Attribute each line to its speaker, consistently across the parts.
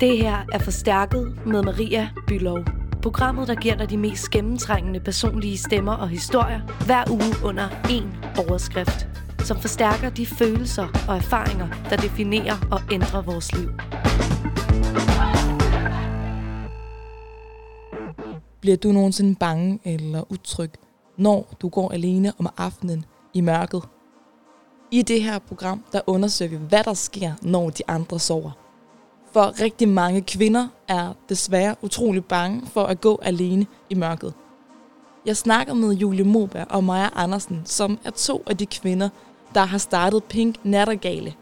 Speaker 1: Det her er Forstærket med Maria Bylov. Programmet, der giver dig de mest gennemtrængende personlige stemmer og historier hver uge under én overskrift, som forstærker de følelser og erfaringer, der definerer og ændrer vores liv.
Speaker 2: Bliver du nogensinde bange eller utryg, når du går alene om aftenen i mørket? I det her program, der undersøger vi, hvad der sker, når de andre sover. For rigtig mange kvinder er desværre utrolig bange for at gå alene i mørket. Jeg snakker med Julie Moberg og Maja Andersen, som er to af de kvinder, der har startet Pink Nattergale.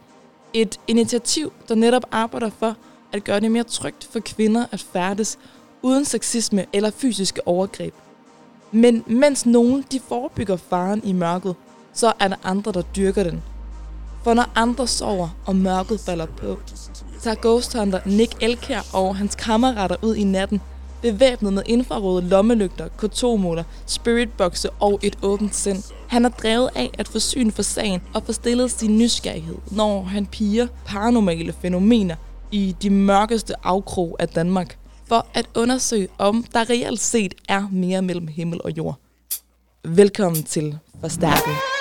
Speaker 2: Et initiativ, der netop arbejder for at gøre det mere trygt for kvinder at færdes uden sexisme eller fysiske overgreb. Men mens nogen de forebygger faren i mørket, så er der andre, der dyrker den. For når andre sover, og mørket falder på, tager Ghost Hunter Nick Elkær og hans kammerater ud i natten, bevæbnet med infrarøde lommelygter, kotomoler, spiritbokse og et åbent sind. Han er drevet af at få syn for sagen og få stillet sin nysgerrighed, når han piger paranormale fænomener i de mørkeste afkrog af Danmark, for at undersøge, om der reelt set er mere mellem himmel og jord. Velkommen til Forstærket.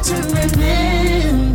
Speaker 3: To remember.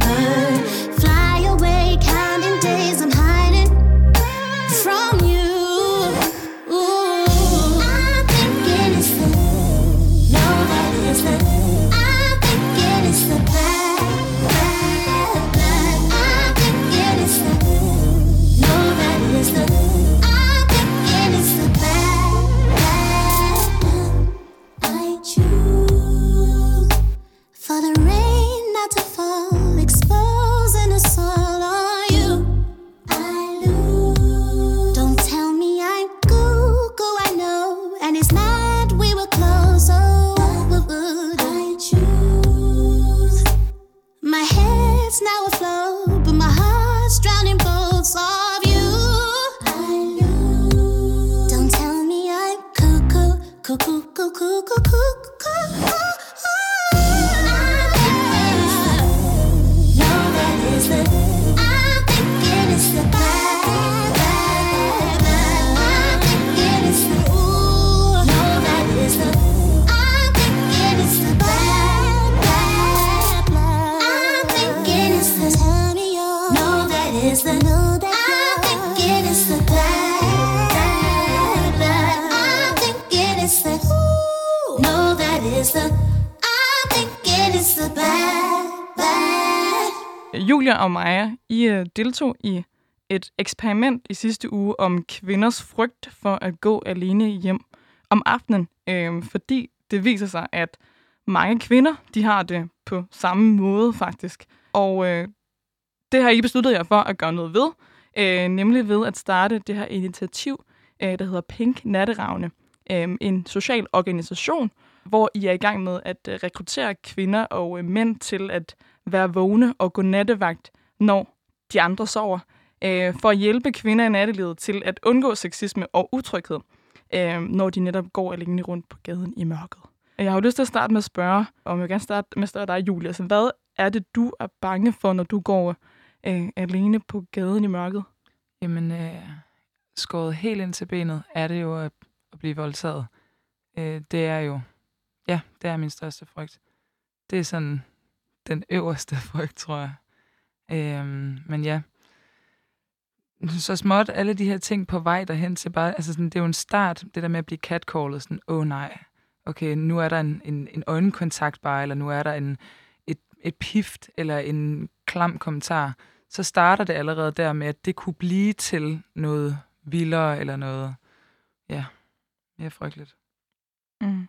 Speaker 4: Deltog i et eksperiment i sidste uge om kvinders frygt for at gå alene hjem om aftenen, øh, fordi det viser sig, at mange kvinder, de har det på samme måde faktisk. Og øh, det har I besluttet jer for at gøre noget ved, øh, nemlig ved at starte det her initiativ, øh, der hedder Pink Natteravne. Øh, en social organisation, hvor I er i gang med at øh, rekruttere kvinder og øh, mænd til at være vågne og gå nattevagt, når de andre sover, øh, for at hjælpe kvinder i nattelivet til at undgå sexisme og utryghed, øh, når de netop går alene rundt på gaden i mørket. Jeg har jo lyst til at starte med at spørge, og jeg vil gerne starte med at spørge dig, Julie. Altså, hvad er det, du er bange for, når du går øh, alene på gaden i mørket?
Speaker 5: Jamen, øh, skåret helt ind til benet er det jo at, at blive voldtaget. Øh, det er jo, ja, det er min største frygt. Det er sådan den øverste frygt, tror jeg. Øh, men ja, så småt alle de her ting på vej derhen til bare, altså sådan, det er jo en start, det der med at blive catcallet, sådan, åh oh, nej, okay, nu er der en, en, en øjenkontakt bare, eller nu er der en, et, et pift, eller en klam kommentar, så starter det allerede der med, at det kunne blive til noget vildere, eller noget, ja, mere frygteligt.
Speaker 4: Mm.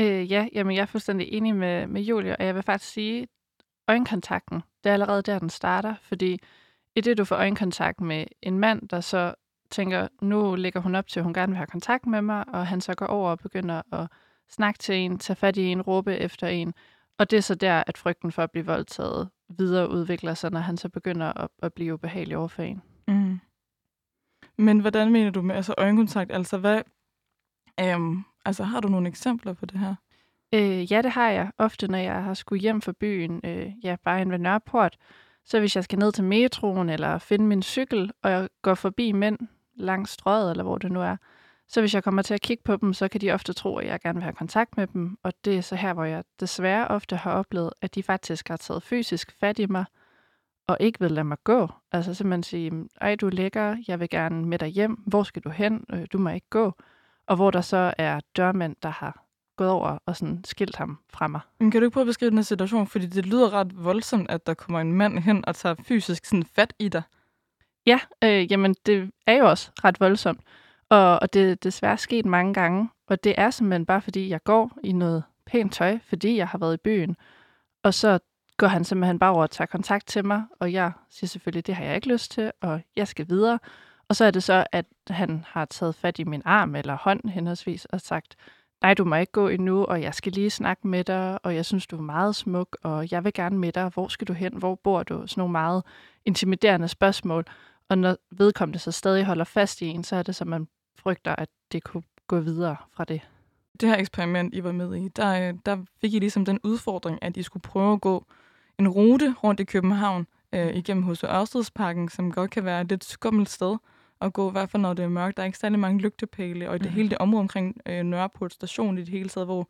Speaker 6: Øh, ja, jamen jeg er fuldstændig enig med, med Julie, og jeg vil faktisk sige, øjenkontakten, det er allerede der, den starter, fordi i det, du får øjenkontakt med en mand, der så tænker, nu lægger hun op til, at hun gerne vil have kontakt med mig, og han så går over og begynder at snakke til en, tage fat i en, råbe efter en, og det er så der, at frygten for at blive voldtaget videre udvikler sig, når han så begynder at, at blive ubehagelig over for en.
Speaker 4: Mm. Men hvordan mener du med altså øjenkontakt? Altså, hvad, øhm, altså, har du nogle eksempler på det her?
Speaker 6: Øh, ja, det har jeg. Ofte, når jeg har skulle hjem fra byen, øh, ja, bare en ved Nørreport, så hvis jeg skal ned til metroen eller finde min cykel, og jeg går forbi mænd langs strøget, eller hvor det nu er, så hvis jeg kommer til at kigge på dem, så kan de ofte tro, at jeg gerne vil have kontakt med dem. Og det er så her, hvor jeg desværre ofte har oplevet, at de faktisk har taget fysisk fat i mig, og ikke vil lade mig gå. Altså simpelthen sige, ej, du er lækker, jeg vil gerne med dig hjem, hvor skal du hen, øh, du må ikke gå. Og hvor der så er dørmænd, der har gået over og sådan skilt ham fra mig.
Speaker 4: Men kan du ikke prøve at beskrive den her situation? Fordi det lyder ret voldsomt, at der kommer en mand hen og tager fysisk sådan fat i dig.
Speaker 6: Ja, øh, jamen det er jo også ret voldsomt. Og, og det er desværre sket mange gange. Og det er simpelthen bare, fordi jeg går i noget pænt tøj, fordi jeg har været i byen. Og så går han simpelthen bare over og tager kontakt til mig, og jeg siger selvfølgelig, det har jeg ikke lyst til, og jeg skal videre. Og så er det så, at han har taget fat i min arm eller hånd henholdsvis og sagt, nej, du må ikke gå endnu, og jeg skal lige snakke med dig, og jeg synes, du er meget smuk, og jeg vil gerne med dig. Hvor skal du hen? Hvor bor du? Sådan nogle meget intimiderende spørgsmål. Og når vedkommende så stadig holder fast i en, så er det som, man frygter, at det kunne gå videre fra det.
Speaker 4: Det her eksperiment, I var med i, der, øh, der fik I ligesom den udfordring, at I skulle prøve at gå en rute rundt i København øh, igennem H.C. Ørstedsparken, som godt kan være et lidt skummelt sted at gå, i hvert fald når det er mørkt. Der er ikke særlig mange lygtepæle, og i det
Speaker 5: Mhm.
Speaker 4: hele det område omkring øh, Nørreport station i det hele taget, hvor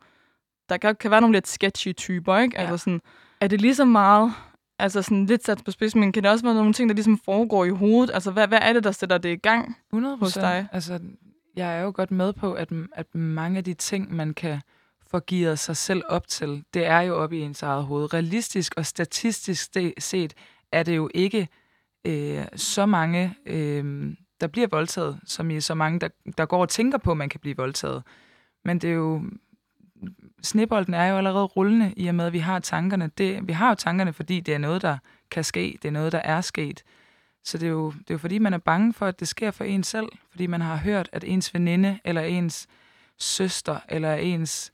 Speaker 4: der kan, kan være nogle lidt sketchy typer, ikke?
Speaker 5: Ja.
Speaker 4: Altså sådan, er det lige så meget, altså sådan lidt sat på spids, men kan det også være nogle ting, der ligesom foregår i hovedet? Altså, hvad, hvad er det, der sætter det i gang?
Speaker 5: 100
Speaker 4: Hos dig?
Speaker 5: Altså, jeg er jo godt med på, at, at mange af de ting, man kan få gearet sig selv op til, det er jo op i ens eget hoved. Realistisk og statistisk set er det jo ikke øh, så mange, øh, der bliver voldtaget, som i så mange, der, der går og tænker på, at man kan blive voldtaget. Men det er jo... Snebolden er jo allerede rullende, i og med, at vi har tankerne. Det, vi har jo tankerne, fordi det er noget, der kan ske. Det er noget, der er sket. Så det er, jo, det er jo fordi, man er bange for, at det sker for en selv. Fordi man har hørt, at ens veninde, eller ens søster, eller ens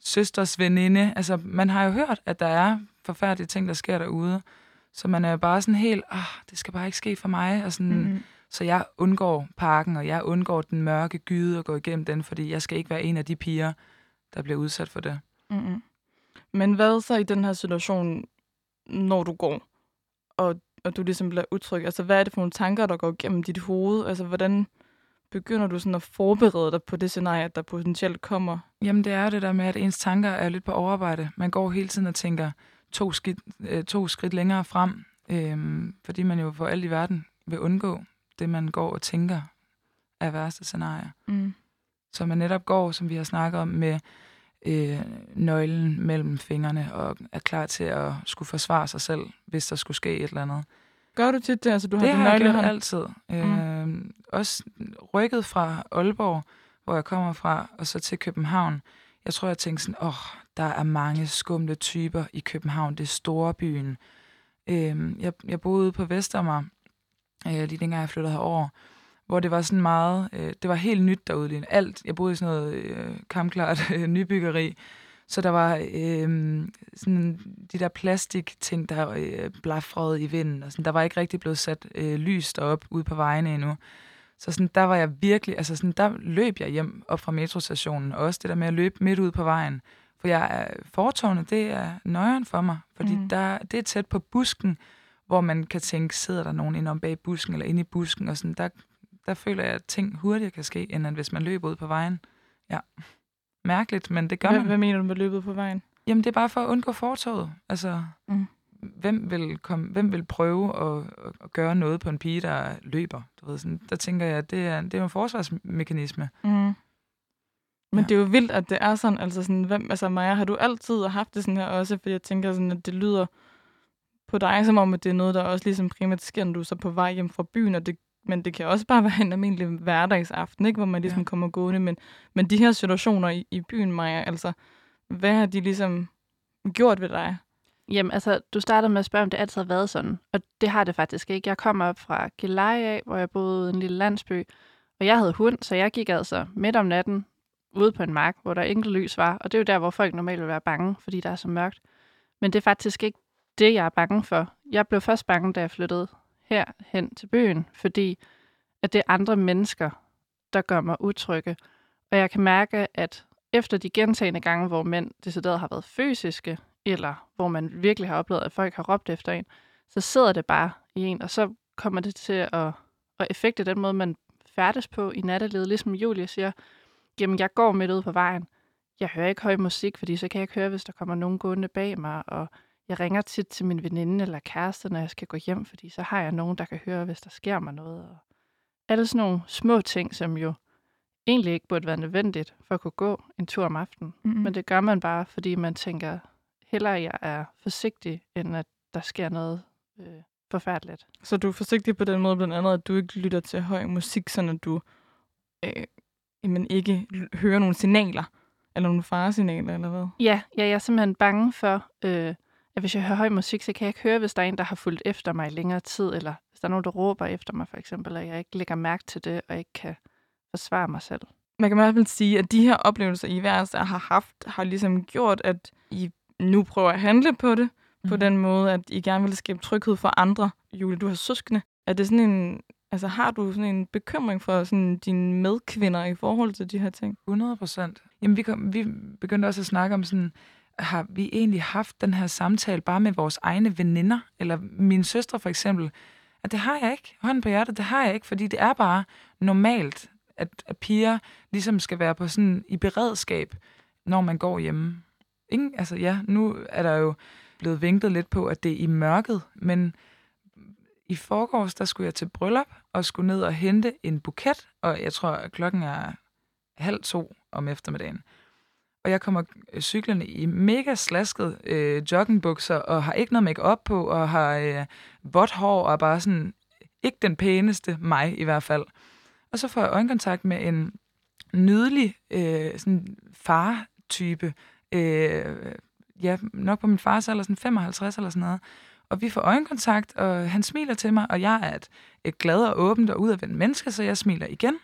Speaker 5: søsters veninde, altså man har jo hørt, at der er forfærdelige ting, der sker derude. Så man er jo bare sådan helt, ah, det skal bare ikke ske for mig. Og sådan,
Speaker 4: Mm-hmm.
Speaker 5: Så jeg undgår parken, og jeg undgår den mørke gyde og gå igennem den, fordi jeg skal ikke være en af de piger, der bliver udsat for det.
Speaker 4: Mm-hmm. Men hvad så i den her situation, når du går, og, og du ligesom bliver utryg? Altså, hvad er det for nogle tanker, der går igennem dit hoved? Altså, hvordan begynder du sådan at forberede dig på det scenarie, der potentielt kommer?
Speaker 5: Jamen, det er jo det der med, at ens tanker er lidt på overarbejde. Man går hele tiden og tænker to skridt, øh, to skridt længere frem, øh, fordi man jo for alt i verden vil undgå det, man går og tænker er værste scenarie.
Speaker 4: Mm.
Speaker 5: Så man netop går, som vi har snakket om, med øh, nøglen mellem fingrene og er klar til at skulle forsvare sig selv, hvis der skulle ske et eller andet.
Speaker 4: Gør du tit det? Altså, du har
Speaker 5: det har jeg gjort altid. Øh, også rykket fra Aalborg, hvor jeg kommer fra, og så til København. Jeg tror, jeg tænkte sådan, åh, oh, der er mange skumle typer i København. Det er store byen. Øh, jeg, jeg boede ude på Vestermar, øh, lige dengang jeg flyttede herover, hvor det var sådan meget, øh, det var helt nyt derude. lige. Alt, jeg boede i sådan noget øh, kampklart øh, nybyggeri, så der var øh, sådan de der plastikting, der øh, blafrede i vinden, og sådan, der var ikke rigtig blevet sat øh, lys derop ude på vejene endnu. Så sådan, der var jeg virkelig, altså sådan, der løb jeg hjem op fra metrostationen, og også det der med at løbe midt ud på vejen. For jeg er, fortårnet, det er nøjeren for mig, fordi mm. der, det er tæt på busken, hvor man kan tænke, sidder der nogen inde om bag busken, eller inde i busken, og sådan, der, der føler jeg, at ting hurtigere kan ske, end hvis man løber ud på vejen. Ja, mærkeligt, men det gør
Speaker 4: Hvad,
Speaker 5: man.
Speaker 4: hvad mener du med løbet på vejen?
Speaker 5: Jamen, det er bare for at undgå fortoget. Altså,
Speaker 4: Mm.
Speaker 5: hvem, vil komme, hvem vil prøve at, at, gøre noget på en pige, der løber? Du ved, sådan, der tænker jeg, at det er, det er en forsvarsmekanisme.
Speaker 4: Mm. Men
Speaker 5: ja.
Speaker 4: det er jo vildt, at det er sådan. Altså, sådan, hvem, altså Maja, har du altid haft det sådan her også? Fordi jeg tænker sådan, at det lyder på dig, som om, at det er noget, der også ligesom primært sker, når du er så på vej hjem fra byen. Og det, men det kan også bare være en almindelig hverdagsaften, ikke? hvor man ligesom
Speaker 5: Ja.
Speaker 4: kommer gående. Men, men de her situationer i, i byen, Maja, altså, hvad har de ligesom gjort ved dig?
Speaker 6: Jamen, altså, du startede med at spørge, om det altid har været sådan. Og det har det faktisk ikke. Jeg kommer op fra Gilleleje af, hvor jeg boede i en lille landsby. Og jeg havde hund, så jeg gik altså midt om natten ude på en mark, hvor der enkelt lys var. Og det er jo der, hvor folk normalt vil være bange, fordi der er så mørkt. Men det er faktisk ikke det, jeg er bange for. Jeg blev først bange, da jeg flyttede herhen til byen, fordi at det er andre mennesker, der gør mig utrygge. Og jeg kan mærke, at efter de gentagende gange, hvor mænd decideret har været fysiske, eller hvor man virkelig har oplevet, at folk har råbt efter en, så sidder det bare i en, og så kommer det til at, at effekte den måde, man færdes på i nattelivet. Ligesom Julie siger, jamen jeg går midt ude på vejen. Jeg hører ikke høj musik, fordi så kan jeg ikke høre, hvis der kommer nogen gående bag mig, og jeg ringer tit til min veninde eller kæreste, når jeg skal gå hjem, fordi så har jeg nogen, der kan høre, hvis der sker mig noget. Og alle sådan nogle små ting, som jo egentlig ikke burde være nødvendigt for at kunne gå en tur om aftenen.
Speaker 4: Mm.
Speaker 6: Men det gør man bare, fordi man tænker, hellere jeg er forsigtig, end at der sker noget øh, forfærdeligt.
Speaker 4: Så du er forsigtig på den måde, blandt andet, at du ikke lytter til høj musik, sådan at du øh, jamen ikke hører nogle signaler, eller nogle faresignaler, eller hvad?
Speaker 6: Ja, ja jeg er simpelthen bange for, øh, at hvis jeg hører høj musik, så kan jeg ikke høre, hvis der er en, der har fulgt efter mig i længere tid, eller hvis der er nogen, der råber efter mig, for eksempel, og jeg ikke lægger mærke til det, og ikke kan forsvare mig selv.
Speaker 4: Man kan i hvert fald sige, at de her oplevelser, I hver især har haft, har ligesom gjort, at I nu prøver at handle på det, mm. på
Speaker 5: Mhm.
Speaker 4: den måde, at I gerne vil skabe tryghed for andre. Julie, du har søskende. Er det sådan en, altså har du sådan en bekymring for sådan dine medkvinder i forhold til de her ting?
Speaker 5: 100 procent. Jamen, vi, kom, vi begyndte også at snakke om sådan, har vi egentlig haft den her samtale bare med vores egne veninder, eller mine søstre for eksempel, at det har jeg ikke. Hånden på hjertet, det har jeg ikke, fordi det er bare normalt, at, at piger ligesom skal være på sådan i beredskab, når man går hjemme. Ingen, altså ja, nu er der jo blevet vinklet lidt på, at det er i mørket, men i forgårs, der skulle jeg til bryllup og skulle ned og hente en buket, og jeg tror, at klokken er halv to om eftermiddagen. Og jeg kommer øh, cyklerne i mega slasket øh, joggingbukser, og har ikke noget make op på, og har øh, vådt hår, og er bare sådan, ikke den pæneste, mig i hvert fald. Og så får jeg øjenkontakt med en nydelig øh, sådan far-type, øh, ja, nok på min fars alder, sådan 55 eller sådan noget. Og vi får øjenkontakt, og han smiler til mig, og jeg er et, et glad og åbent og udadvendt menneske, så jeg smiler igen.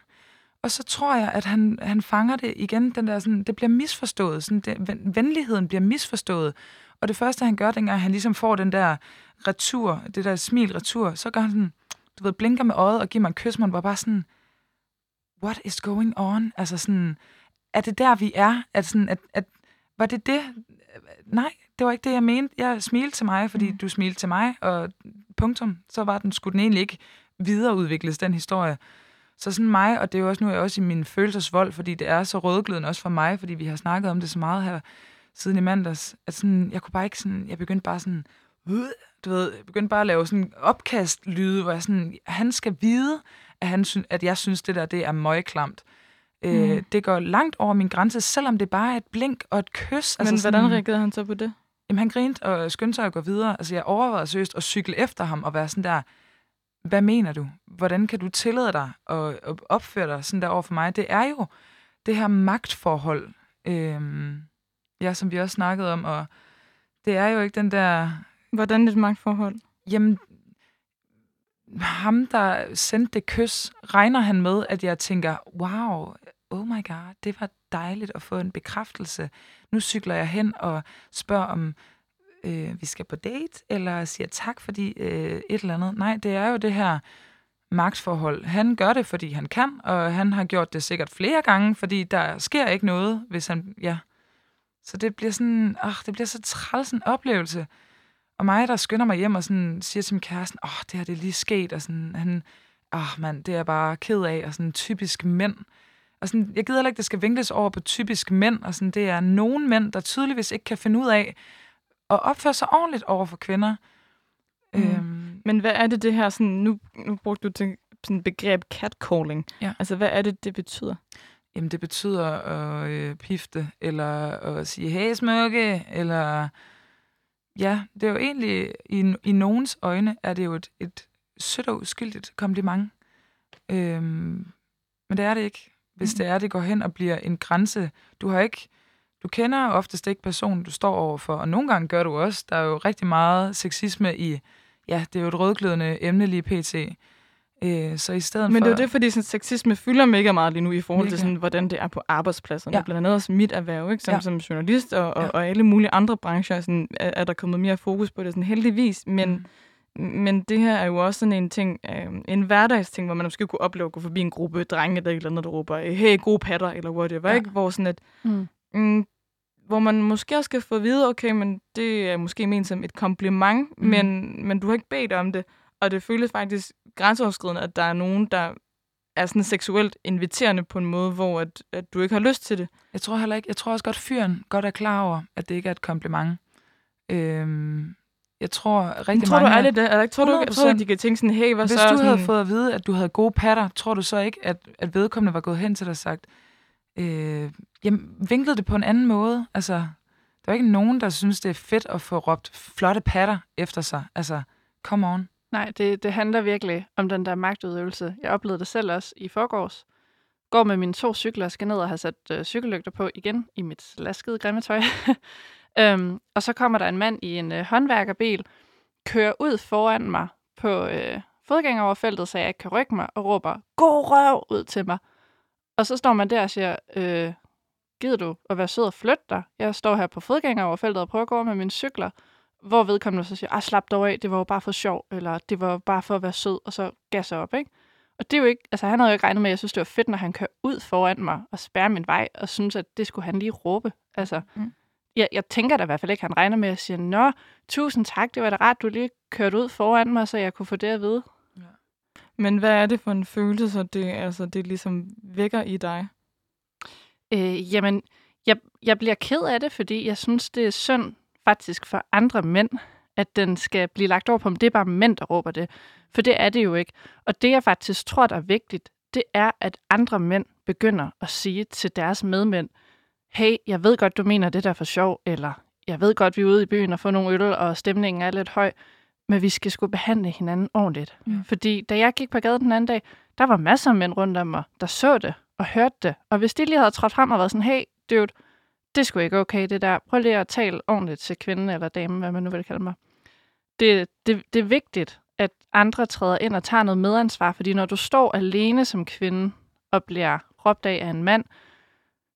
Speaker 5: Og så tror jeg, at han, han fanger det igen, den der sådan, det bliver misforstået, sådan det, ven- venligheden bliver misforstået. Og det første, han gør, dengang han ligesom får den der retur, det der smil retur, så gør han sådan, du ved, blinker med øjet og giver mig en kys, man var bare sådan, what is going on? Altså sådan, er det der, vi er? At sådan, at, at, var det det? Nej, det var ikke det, jeg mente. Jeg smilte til mig, fordi
Speaker 4: Mm.
Speaker 5: du smilte til mig, og punktum, så var den, skulle den egentlig ikke videreudvikles, den historie. Så sådan mig, og det er jo også nu er jeg også i min følelsesvold, fordi det er så rødglødende også for mig, fordi vi har snakket om det så meget her siden i mandags, at sådan, jeg kunne bare ikke sådan, jeg begyndte bare sådan, du ved, jeg begyndte bare at lave sådan opkastlyde, hvor jeg sådan, han skal vide, at, han synes, at jeg synes, det der, det er møgklamt. Mm. Øh,
Speaker 4: Mm.
Speaker 5: det går langt over min grænse, selvom det bare er et blink og et kys.
Speaker 4: Altså, Men hvordan reagerede han så på det?
Speaker 5: Jamen, han grinte og skyndte sig at gå videre. Altså, jeg overvejede seriøst at cykle efter ham og være sådan der, hvad mener du? Hvordan kan du tillade dig at, at opføre dig sådan der over for mig? Det er jo det her magtforhold, øhm, ja, som vi også snakkede om, og det er jo ikke den der,
Speaker 4: Hvordan et magtforhold?
Speaker 5: jamen, ham, der sendte det kys, regner han med, at jeg tænker, wow, oh my god, det var dejligt at få en bekræftelse. Nu cykler jeg hen og spørger, om øh, vi skal på date, eller siger tak, fordi øh, et eller andet. Nej, det er jo det her magtforhold. Han gør det, fordi han kan, og han har gjort det sikkert flere gange, fordi der sker ikke noget, hvis han... Ja. Så det bliver sådan... Åh, det bliver så træls en oplevelse. Og mig, der skynder mig hjem og sådan, siger til min kæreste, åh, det her det er lige sket, og sådan, han, åh mand, det er jeg bare ked af, og sådan typisk mænd. Og sådan, jeg gider heller ikke, det skal vinkles over på typisk mænd, og sådan, det er nogen mænd, der tydeligvis ikke kan finde ud af at opføre sig ordentligt over for kvinder.
Speaker 4: Mm.
Speaker 5: Øhm,
Speaker 4: Men hvad er det det her, sådan, nu, nu brugte du til sådan begreb catcalling.
Speaker 5: Ja.
Speaker 4: Altså, hvad er det, det betyder?
Speaker 5: Jamen, det betyder at øh, pifte, eller at sige, hey smukke, eller... Ja, det er jo egentlig, i, i nogens øjne, er det jo et, et sødt og uskyldigt kompliment. Øhm, men det er det ikke. Hvis
Speaker 4: Mm.
Speaker 5: det er, det går hen og bliver en grænse. Du har ikke... Du kender oftest ikke personen, du står overfor, og nogle gange gør du også. Der er jo rigtig meget sexisme i... Ja, det er jo et rødglødende emne lige pt. Øh, så i stedet
Speaker 4: Men
Speaker 5: for...
Speaker 4: det er jo det, fordi sådan, sexisme fylder mega meget lige nu i forhold
Speaker 5: Mega.
Speaker 4: til, sådan, hvordan det er på arbejdspladserne.
Speaker 5: Ja.
Speaker 4: Blandt andet også mit erhverv, ikke? Som,
Speaker 5: Ja.
Speaker 4: som journalist og, og,
Speaker 5: Ja.
Speaker 4: og alle mulige andre brancher, sådan, er, er der kommet mere fokus på det, sådan, heldigvis. Men,
Speaker 5: Mm.
Speaker 4: men det her er jo også sådan en ting, øh, en hverdagsting, hvor man måske kunne opleve at gå forbi en gruppe drenge, der et eller andet, der råber, hey, gode patter, eller whatever,
Speaker 5: Ja.
Speaker 4: ikke? Hvor sådan et,
Speaker 6: Mm.
Speaker 4: Mm, hvor man måske også skal få at vide, okay, men det er måske ment som et kompliment, mm. men, men du har ikke bedt om det, og det føles faktisk grænseoverskridende, at der er nogen, der er sådan seksuelt inviterende på en måde, hvor at, at du ikke har lyst til det.
Speaker 5: Jeg tror heller ikke, jeg tror også godt, fyren godt er klar over, at det ikke er et kompliment. Øhm, jeg tror rigtig
Speaker 4: tror du
Speaker 5: mange...
Speaker 4: ærligt det? Eller, tror du ikke, jeg tror,
Speaker 5: 100%.
Speaker 4: at de kan tænke sådan, hey, hvad
Speaker 5: Hvis
Speaker 4: så?
Speaker 5: du
Speaker 4: sådan,
Speaker 5: havde fået at vide, at du havde gode patter, tror du så ikke, at, at vedkommende var gået hen til dig og sagt, øh, jamen, vinklede det på en anden måde? Altså, der er ikke nogen, der synes, det er fedt at få råbt flotte patter efter sig. Altså, come on.
Speaker 6: Nej, det, det handler virkelig om den der magtudøvelse. Jeg oplevede det selv også i forgårs. Går med mine to cykler, skal ned og have sat øh, cykellygter på igen i mit laskede grimme tøj. øhm, og så kommer der en mand i en øh, håndværkerbil, kører ud foran mig på øh, fodgængeroverfeltet, så jeg ikke kan rykke mig, og råber, god røv ud til mig. Og så står man der og siger, øh, gider du at være sød og flytte dig? Jeg står her på fodgængeroverfeltet og prøver at gå over med mine cykler hvor vedkommende så siger, ah, slap dog af, det var jo bare for sjov, eller det var jo bare for at være sød, og så gasser op, ikke? Og det er jo ikke, altså han havde jo ikke regnet med, at jeg synes, det var fedt, når han kører ud foran mig og spærrer min vej, og synes, at det skulle han lige råbe. Altså,
Speaker 5: Mm.
Speaker 6: mm. jeg, jeg tænker da i hvert fald ikke, han regner med at sige, nå, tusind tak, det var da rart, du lige kørte ud foran mig, så jeg kunne få det at vide.
Speaker 4: Men hvad er det for en følelse, så det, altså, det ligesom vækker i dig?
Speaker 6: Øh, jamen, jeg, jeg bliver ked af det, fordi jeg synes, det er synd faktisk for andre mænd, at den skal blive lagt over på dem. Det er bare mænd, der råber det. For det er det jo ikke. Og det, jeg faktisk tror, der er vigtigt, det er, at andre mænd begynder at sige til deres medmænd, hey, jeg ved godt, du mener det der er for sjov, eller jeg ved godt, vi er ude i byen og får nogle øl, og stemningen er lidt høj, men vi skal sgu behandle hinanden ordentligt.
Speaker 5: Ja.
Speaker 6: Fordi da jeg gik på gaden den anden dag, der var masser af mænd rundt om mig, der så det og hørte det. Og hvis de lige havde trådt frem og været sådan, hey, dude, det skulle ikke okay, det der. Prøv lige at tale ordentligt til kvinden eller damen, hvad man nu vil kalde mig. Det, det, det er vigtigt, at andre træder ind og tager noget medansvar, fordi når du står alene som kvinde og bliver råbt af af en mand,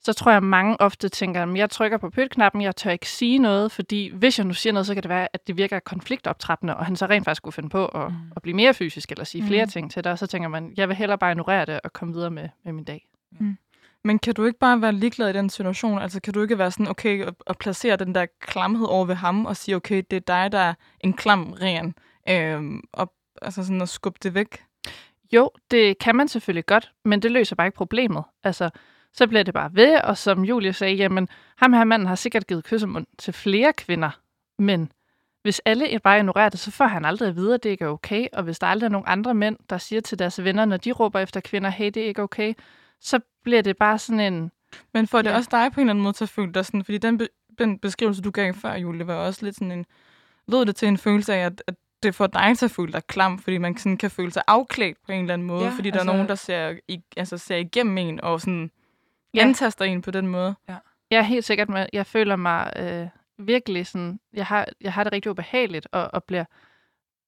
Speaker 6: så tror jeg, at mange ofte tænker, at jeg trykker på pytknappen, jeg tør ikke sige noget, fordi hvis jeg nu siger noget, så kan det være, at det virker konfliktoptrappende, og han så rent faktisk skulle finde på at,
Speaker 5: Mm.
Speaker 6: mm. at blive mere fysisk, eller sige flere
Speaker 5: Mm.
Speaker 6: ting til dig, og så tænker man, jeg vil hellere bare ignorere det og komme videre med, med min dag.
Speaker 4: Men kan du ikke bare være ligeglad i den situation? Altså kan du ikke være sådan, okay, og, og placere den der klamhed over ved ham, og sige, okay, det er dig, der er en klam ren, øhm, og altså sådan at skubbe det væk?
Speaker 6: Jo, det kan man selvfølgelig godt, men det løser bare ikke problemet. Altså, så bliver det bare ved, og som Julie sagde, jamen, ham her manden har sikkert givet kyssemund til flere kvinder, men hvis alle bare ignorerer det, så får han aldrig at vide, at det ikke er okay, og hvis der aldrig er nogen andre mænd, der siger til deres venner, når de råber efter kvinder, hey, det er ikke okay, så bliver det bare sådan en,
Speaker 4: Men får det
Speaker 6: Ja.
Speaker 4: også dig på en eller anden måde til at føle dig sådan, fordi den, be, den beskrivelse, du gav før, Julie, var også lidt sådan en, lød det til en følelse af, at, at det får dig til at føle dig klam, fordi man sådan kan føle sig afklædt på en eller anden måde,
Speaker 5: Ja,
Speaker 4: ja, fordi der
Speaker 5: altså-
Speaker 4: er nogen, der ser, i, altså ser igennem en og sådan
Speaker 6: Ja.
Speaker 4: ja. antaster en på den måde.
Speaker 6: Jeg er helt sikkert med, jeg føler mig øh, virkelig sådan, jeg har, jeg har det rigtig ubehageligt, og, og bliver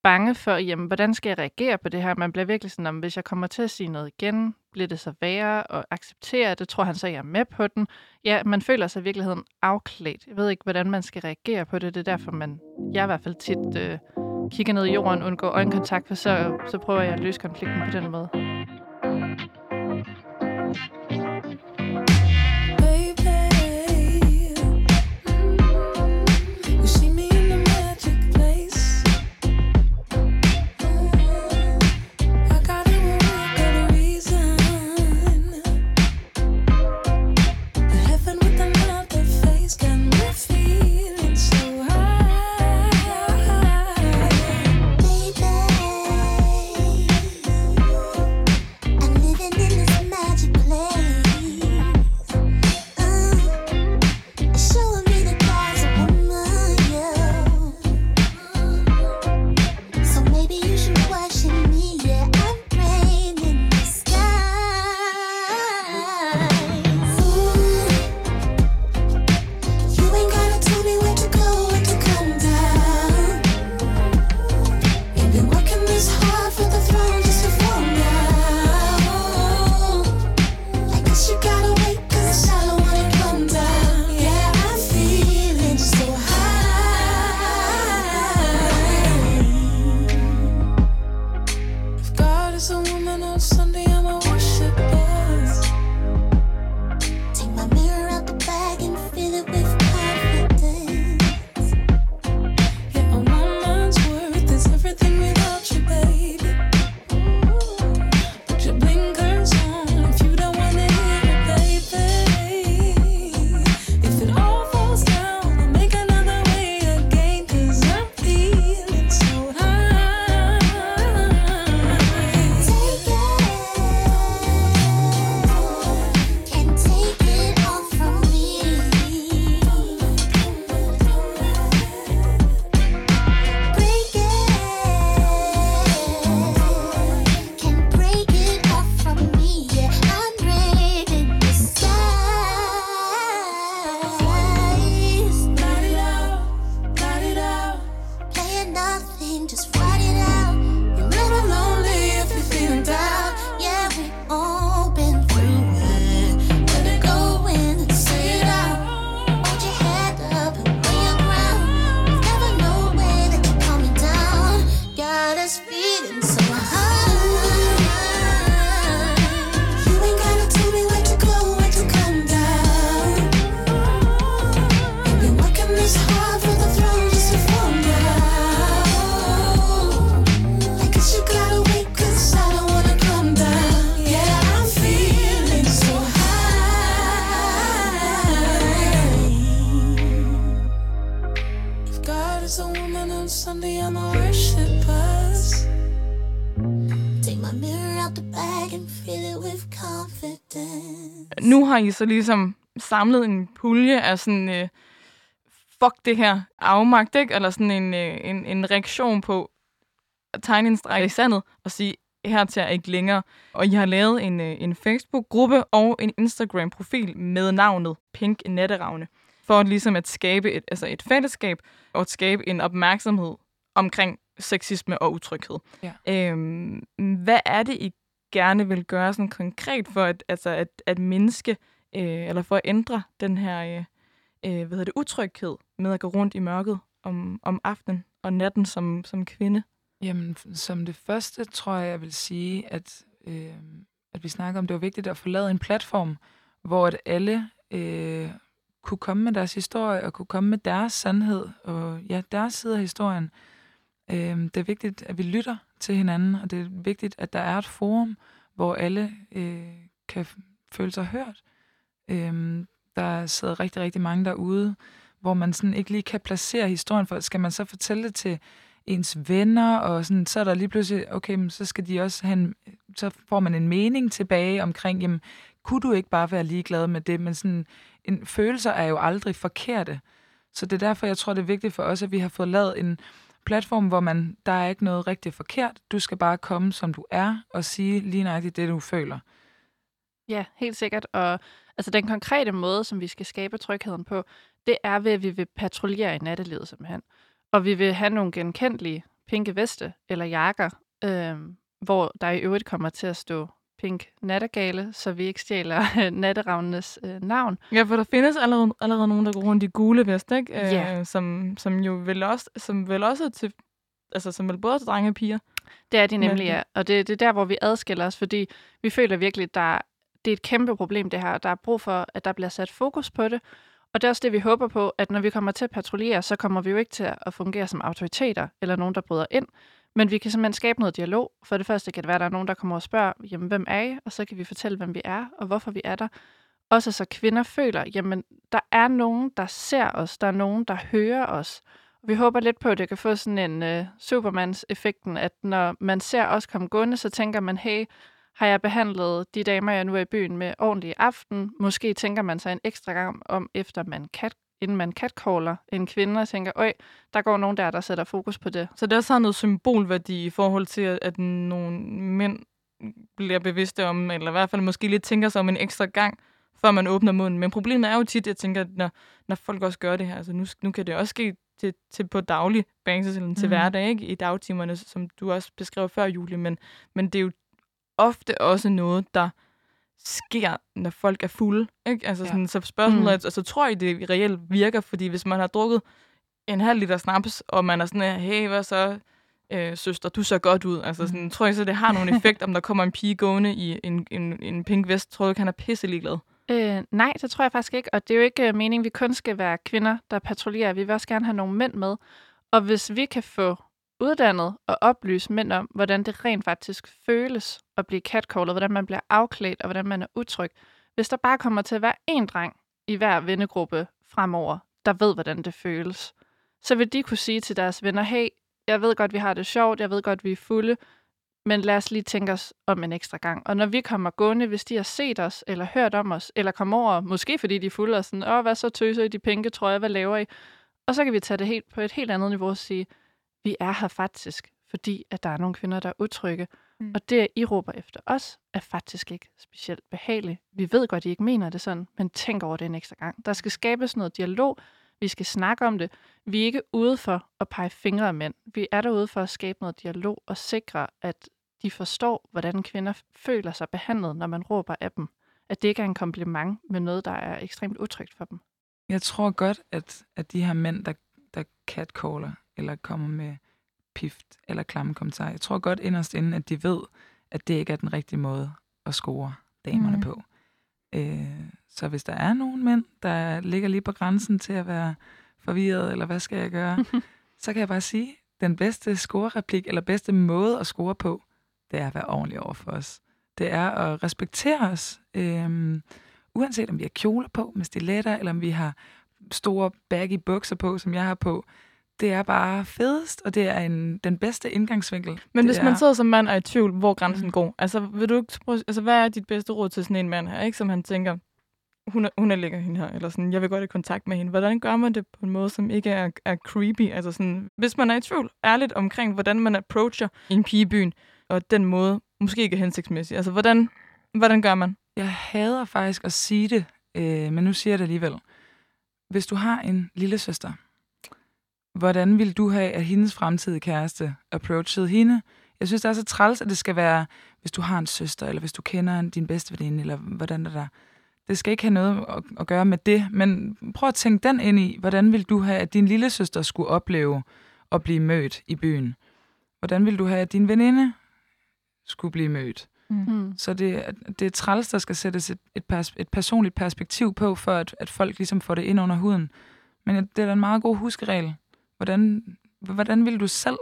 Speaker 3: bange for, jamen, hvordan skal jeg reagere på det her? Man bliver virkelig sådan, om hvis jeg kommer til at sige noget igen, bliver det så værre og acceptere det? Tror han så, jeg er med på den? Ja, man føler sig i virkeligheden afklædt. Jeg ved ikke, hvordan man skal reagere på det. Det er derfor, man, jeg i hvert fald tit øh, kigger ned i jorden, undgår øjenkontakt, for så, så prøver jeg at løse konflikten på den måde.
Speaker 4: Har I så ligesom samlet en pulje af sådan, øh, fuck det her afmagt, ikke? Eller sådan en, øh, en, en reaktion på at tegne en streg i sandet og sige, hertil er ikke længere. Og I har lavet en, øh, en Facebook-gruppe og en Instagram-profil med navnet Pink Natteravne. For at ligesom at skabe et, altså et fællesskab og at skabe en opmærksomhed omkring sexisme og utryghed.
Speaker 5: Ja.
Speaker 4: Øhm, hvad er det, I gerne vil gøre sådan konkret for at, altså at, at mindske øh, eller for at ændre den her øh, øh, hvad hedder det, utryghed med at gå rundt i mørket om, om aftenen og natten som, som kvinde?
Speaker 5: Jamen, som det første tror jeg, jeg vil sige, at, øh, at vi snakker om, det var vigtigt at få lavet en platform, hvor at alle øh, kunne komme med deres historie og kunne komme med deres sandhed og ja, deres side af historien. Øh, det er vigtigt, at vi lytter til hinanden, og det er vigtigt, at der er et forum, hvor alle øh, kan føle sig hørt. Øh, der sidder rigtig, rigtig mange derude, hvor man sådan ikke lige kan placere historien, for skal man så fortælle det til ens venner, og sådan, så er der lige pludselig, okay, men så skal de også have en, så får man en mening tilbage omkring, jamen, kunne du ikke bare være ligeglad med det? Men sådan, en, følelser er jo aldrig forkerte. Så det er derfor, jeg tror, det er vigtigt for os, at vi har fået lavet en platform, hvor man, der er ikke noget rigtig forkert. Du skal bare komme, som du er, og sige lige nøjagtigt det, du føler.
Speaker 3: Ja, helt sikkert. Og altså, den konkrete måde, som vi skal skabe trygheden på, det er ved, at vi vil patruljere i nattelivet simpelthen. Og vi vil have nogle genkendelige
Speaker 6: pinke veste eller jakker, øh, hvor der i øvrigt kommer til at stå pink nattergale, så vi ikke stjæler natteravnenes øh, navn.
Speaker 4: Ja, for der findes allerede, allerede nogen, der går rundt i gule vest, ikke?
Speaker 6: Ja.
Speaker 4: Øh, som, som jo vel også, som vel også er til, altså som vel både er til drenge og piger.
Speaker 6: Det er de nemlig, ja. Og det, det er der, hvor vi adskiller os, fordi vi føler virkelig, der det er et kæmpe problem, det her. Der er brug for, at der bliver sat fokus på det. Og det er også det, vi håber på, at når vi kommer til at patruljere, så kommer vi jo ikke til at fungere som autoriteter eller nogen, der bryder ind. Men vi kan simpelthen skabe noget dialog. For det første kan det være, at der er nogen, der kommer og spørger, jamen, hvem er I? Og så kan vi fortælle, hvem vi er, og hvorfor vi er der. Også så kvinder føler, jamen, der er nogen, der ser os. Der er nogen, der hører os. Vi håber lidt på, at det kan få sådan en uh, Supermans-effekten, at når man ser os komme gående, så tænker man, hey, har jeg behandlet de damer, jeg nu er i byen med ordentlig aften? Måske tænker man sig en ekstra gang om, efter man kan inden man catcaller en kvinde, og tænker, øj, der går nogen der, der sætter fokus på det.
Speaker 4: Så det også har noget symbolværdi i forhold til, at, nogle mænd bliver bevidste om, eller i hvert fald måske lidt tænker sig om en ekstra gang, før man åbner munden. Men problemet er jo tit, jeg tænker, at når, når folk også gør det her, altså nu, nu kan det også ske til, til på daglig basis, eller til mm. hverdag, ikke? i dagtimerne, som du også beskrev før, Julie, men, men det er jo ofte også noget, der sker, når folk er fulde. Ikke? Altså
Speaker 5: Ja.
Speaker 4: sådan, så spørgsmålet
Speaker 6: Mm.
Speaker 4: er, altså tror I, det reelt virker? Fordi hvis man har drukket en halv liter snaps, og man er sådan, hey, hvad så, øh, søster, du ser godt ud. Altså sådan, tror jeg så, det har nogen effekt, om der kommer en pige gående i en, en, en pink vest? Tror du ikke, han er pisse ligeglad?
Speaker 6: Øh, nej, det tror jeg faktisk ikke. Og det er jo ikke øh, meningen, at vi kun skal være kvinder, der patruljerer. Vi vil også gerne have nogle mænd med. Og hvis vi kan få uddannet og oplyse mænd om, hvordan det rent faktisk føles at blive catcallet, hvordan man bliver afklædt og hvordan man er utryg. Hvis der bare kommer til at være én dreng i hver vennegruppe fremover, der ved, hvordan det føles, så vil de kunne sige til deres venner, hey, jeg ved godt, vi har det sjovt, jeg ved godt, vi er fulde, men lad os lige tænke os om en ekstra gang. Og når vi kommer gående, hvis de har set os, eller hørt om os, eller kommer over, måske fordi de er fulde og sådan, åh, hvad så tøser I de pinke trøjer, hvad laver I? Og så kan vi tage det helt på et helt andet niveau og sige, vi er her faktisk, fordi at der er nogle kvinder, der er utrygge.
Speaker 4: Mm.
Speaker 6: Og det, I råber efter os, er faktisk ikke specielt behageligt. Vi ved godt, at I ikke mener det sådan, men tænk over det en ekstra gang. Der skal skabes noget dialog. Vi skal snakke om det. Vi er ikke ude for at pege fingre af mænd. Vi er derude for at skabe noget dialog og sikre, at de forstår, hvordan kvinder føler sig behandlet, når man råber af dem. At det ikke er en kompliment, men noget, der er ekstremt utrygt for dem.
Speaker 5: Jeg tror godt, at, at de her mænd, der, der catcaller, eller kommer med pift eller klamme kommentarer, jeg tror godt inderst inden, at de ved, at det ikke er den rigtige måde at score damerne mm. på. Øh, så hvis der er nogen mænd, der ligger lige på grænsen til at være forvirret, eller hvad skal jeg gøre, så kan jeg bare sige, den bedste score-replik, eller bedste måde at score på, det er at være ordentlig over for os. Det er at respektere os, øhm, uanset om vi har kjoler på med stiletter, eller om vi har store baggy bukser på, som jeg har på. Det er bare fedest, og det er en, den bedste indgangsvinkel.
Speaker 4: Men
Speaker 5: det
Speaker 4: hvis
Speaker 5: er,
Speaker 4: man sidder som mand og er i tvivl, hvor grænsen
Speaker 5: Mm.
Speaker 4: går, altså, vil du ikke, prøve- altså, hvad er dit bedste råd til sådan en mand her, ikke? som han tænker, hun er, hun er lækker hende her, eller sådan, jeg vil godt i kontakt med hende. Hvordan gør man det på en måde, som ikke er, er creepy? Altså sådan, hvis man er i tvivl ærligt omkring, hvordan man approacher en pige i byen, og den måde måske ikke er hensigtsmæssig. Altså, hvordan, hvordan gør man?
Speaker 5: Jeg hader faktisk at sige det, øh, men nu siger jeg det alligevel. Hvis du har en lille søster, hvordan vil du have, at hendes fremtidige kæreste approachede hende? Jeg synes, det er så træls, at det skal være, hvis du har en søster, eller hvis du kender en- din bedste veninde, eller hvordan det der. Det skal ikke have noget at, at gøre med det, men prøv at tænke den ind i, hvordan vil du have, at din lille søster skulle opleve at blive mødt i byen? Hvordan vil du have, at din veninde skulle blive mødt?
Speaker 6: Mm.
Speaker 5: Så det, er- det er træls, der skal sættes et, et, pers- et personligt perspektiv på, for at, at folk ligesom får det ind under huden. Men det er da en meget god huskeregel. Hvordan, hvordan vil du selv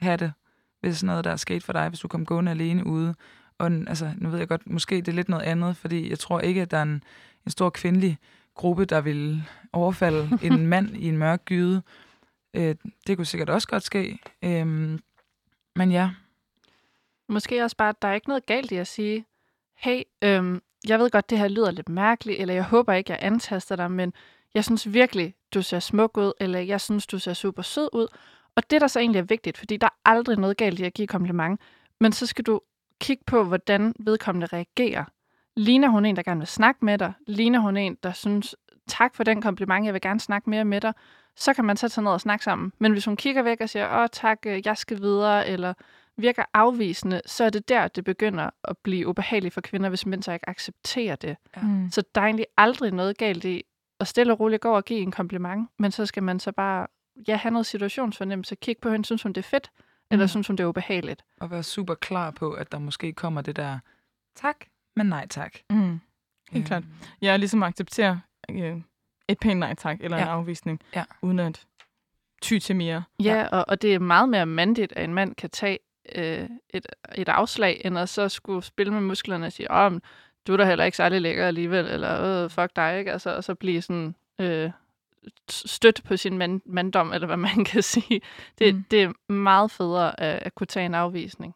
Speaker 5: have det, hvis sådan noget der er sket for dig, hvis du kom gående alene ude? Og altså, nu ved jeg godt, måske det er lidt noget andet, fordi jeg tror ikke, at der er en, en stor kvindelig gruppe, der vil overfalde en mand i en mørk gyde. Øh, det kunne sikkert også godt ske. Øhm, men ja,
Speaker 6: Måske også bare, at der er ikke noget galt i at sige, hey, øhm, jeg ved godt, det her lyder lidt mærkeligt, eller jeg håber ikke, jeg antaster dig, men jeg synes virkelig, du ser smuk ud, eller jeg synes, du ser super sød ud. Og det, der så egentlig er vigtigt, fordi der er aldrig noget galt i at give kompliment, men så skal du kigge på, hvordan vedkommende reagerer. Ligner hun en, der gerne vil snakke med dig? Ligner hun en, der synes, tak for den kompliment, jeg vil gerne snakke mere med dig? så kan man sætte sig ned og snakke sammen. Men hvis hun kigger væk og siger, åh tak, øh, jeg skal videre, eller virker afvisende, så er det der, det begynder at blive ubehageligt for kvinder, hvis mænd så ikke accepterer det.
Speaker 4: Mm.
Speaker 6: Så der er egentlig aldrig noget galt i at stille og roligt gå og give en kompliment, men så skal man så bare ja, have noget situationsfornemmelse, kigge på hende, synes hun det er fedt, eller
Speaker 5: Mm.
Speaker 6: synes hun det er ubehageligt.
Speaker 5: Og være super klar på, at der måske kommer det der tak, men nej tak.
Speaker 4: Mm. Helt klart.
Speaker 5: Øhm,
Speaker 4: Ja, ligesom acceptere øh, et pænt nej tak, eller ja. en afvisning,
Speaker 5: Ja.
Speaker 4: uden at ty til mere.
Speaker 6: Ja, ja. Og, og det er meget mere mandigt, at en mand kan tage øh, et, et afslag, end at så skulle spille med musklerne og sige, åh, du er da heller ikke særlig lækker alligevel, eller øh, fuck dig, ikke? Altså, og så blive sådan øh, stødt på sin mand, manddom, eller hvad man kan sige. Det,
Speaker 4: Mm.
Speaker 6: mm. det er meget federe at, at kunne tage en afvisning.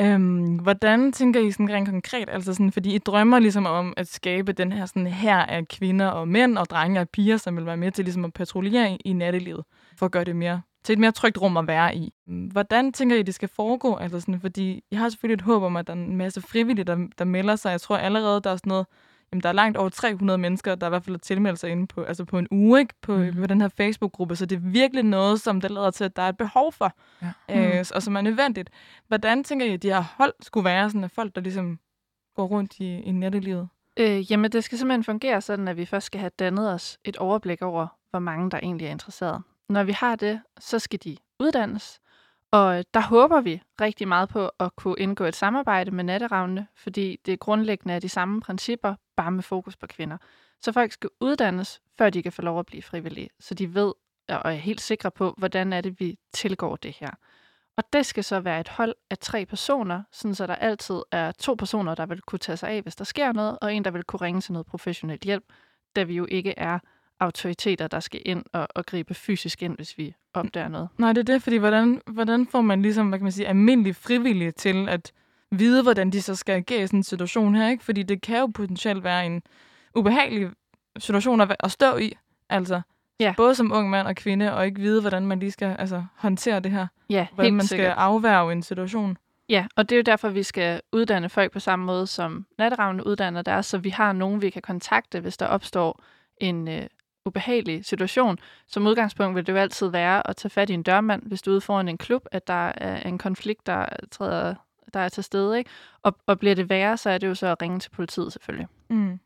Speaker 4: Øhm, hvordan tænker I sådan rent konkret? Altså sådan, fordi I drømmer ligesom om at skabe den her sådan her af kvinder og mænd og drenge og piger, som vil være med til ligesom at patruljere i, i nattelivet, for at gøre det mere til et mere trygt rum at være i. Hvordan tænker I, det skal foregå? Altså sådan, fordi jeg har selvfølgelig et håb om, at der er en masse frivillige, der, der melder sig. Jeg tror allerede, der er sådan noget, jamen, der er langt over 300 mennesker, der i hvert fald har tilmeldt sig inde på, altså på en uge ikke? På,
Speaker 5: Mhm.
Speaker 4: mm. på den her Facebook-gruppe. Så det er virkelig noget, som det lader til, at der er et behov for,
Speaker 5: Ja.
Speaker 4: øh, og som er nødvendigt. Hvordan tænker I, at de her hold skulle være sådan, at folk, der ligesom går rundt i, i nattelivet?
Speaker 6: Øh, jamen, det skal simpelthen fungere sådan, at vi først skal have dannet os et overblik over, hvor mange der egentlig er interesseret. Når vi har det, så skal de uddannes, og der håber vi rigtig meget på at kunne indgå et samarbejde med natteravne, fordi det grundlæggende er de samme principper, bare med fokus på kvinder. Så folk skal uddannes, før de kan få lov at blive frivillige, så de ved og er helt sikre på, hvordan er det, vi tilgår det her. Og det skal så være et hold af tre personer, sådan så der altid er to personer, der vil kunne tage sig af, hvis der sker noget, og en, der vil kunne ringe til noget professionel hjælp, da vi jo ikke er autoriteter, der skal ind og, og gribe fysisk ind, hvis vi opdager noget.
Speaker 4: Nej, det er det, fordi hvordan, hvordan får man ligesom, hvad kan man sige, almindelig frivillige til at vide, hvordan de så skal agere i sådan en situation her, ikke? Fordi det kan jo potentielt være en ubehagelig situation at, at stå i, altså.
Speaker 6: Ja.
Speaker 4: Både som ung mand og kvinde, og ikke vide, hvordan man lige skal altså, håndtere det her.
Speaker 6: Ja,
Speaker 4: Hvordan man
Speaker 6: sikkert.
Speaker 4: skal afværge en situation.
Speaker 6: Ja, og det er jo derfor, vi skal uddanne folk på samme måde, som natteravne uddanner der, så vi har nogen, vi kan kontakte, hvis der opstår en øh, ubehagelig situation. Som udgangspunkt vil det jo altid være at tage fat i en dørmand, hvis du er ude foran en klub, at der er en konflikt, der, træder, der er til stede. Ikke? Og, og bliver det værre, så er det jo så at ringe til politiet selvfølgelig.
Speaker 4: Mm.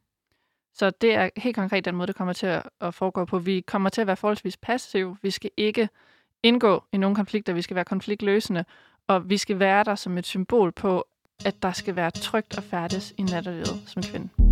Speaker 6: Så det er helt konkret den måde, det kommer til at, foregå på. Vi kommer til at være forholdsvis passive. Vi skal ikke indgå i nogle konflikter. Vi skal være konfliktløsende. Og vi skal være der som et symbol på, at der skal være trygt at færdes i nattelivet som kvinde.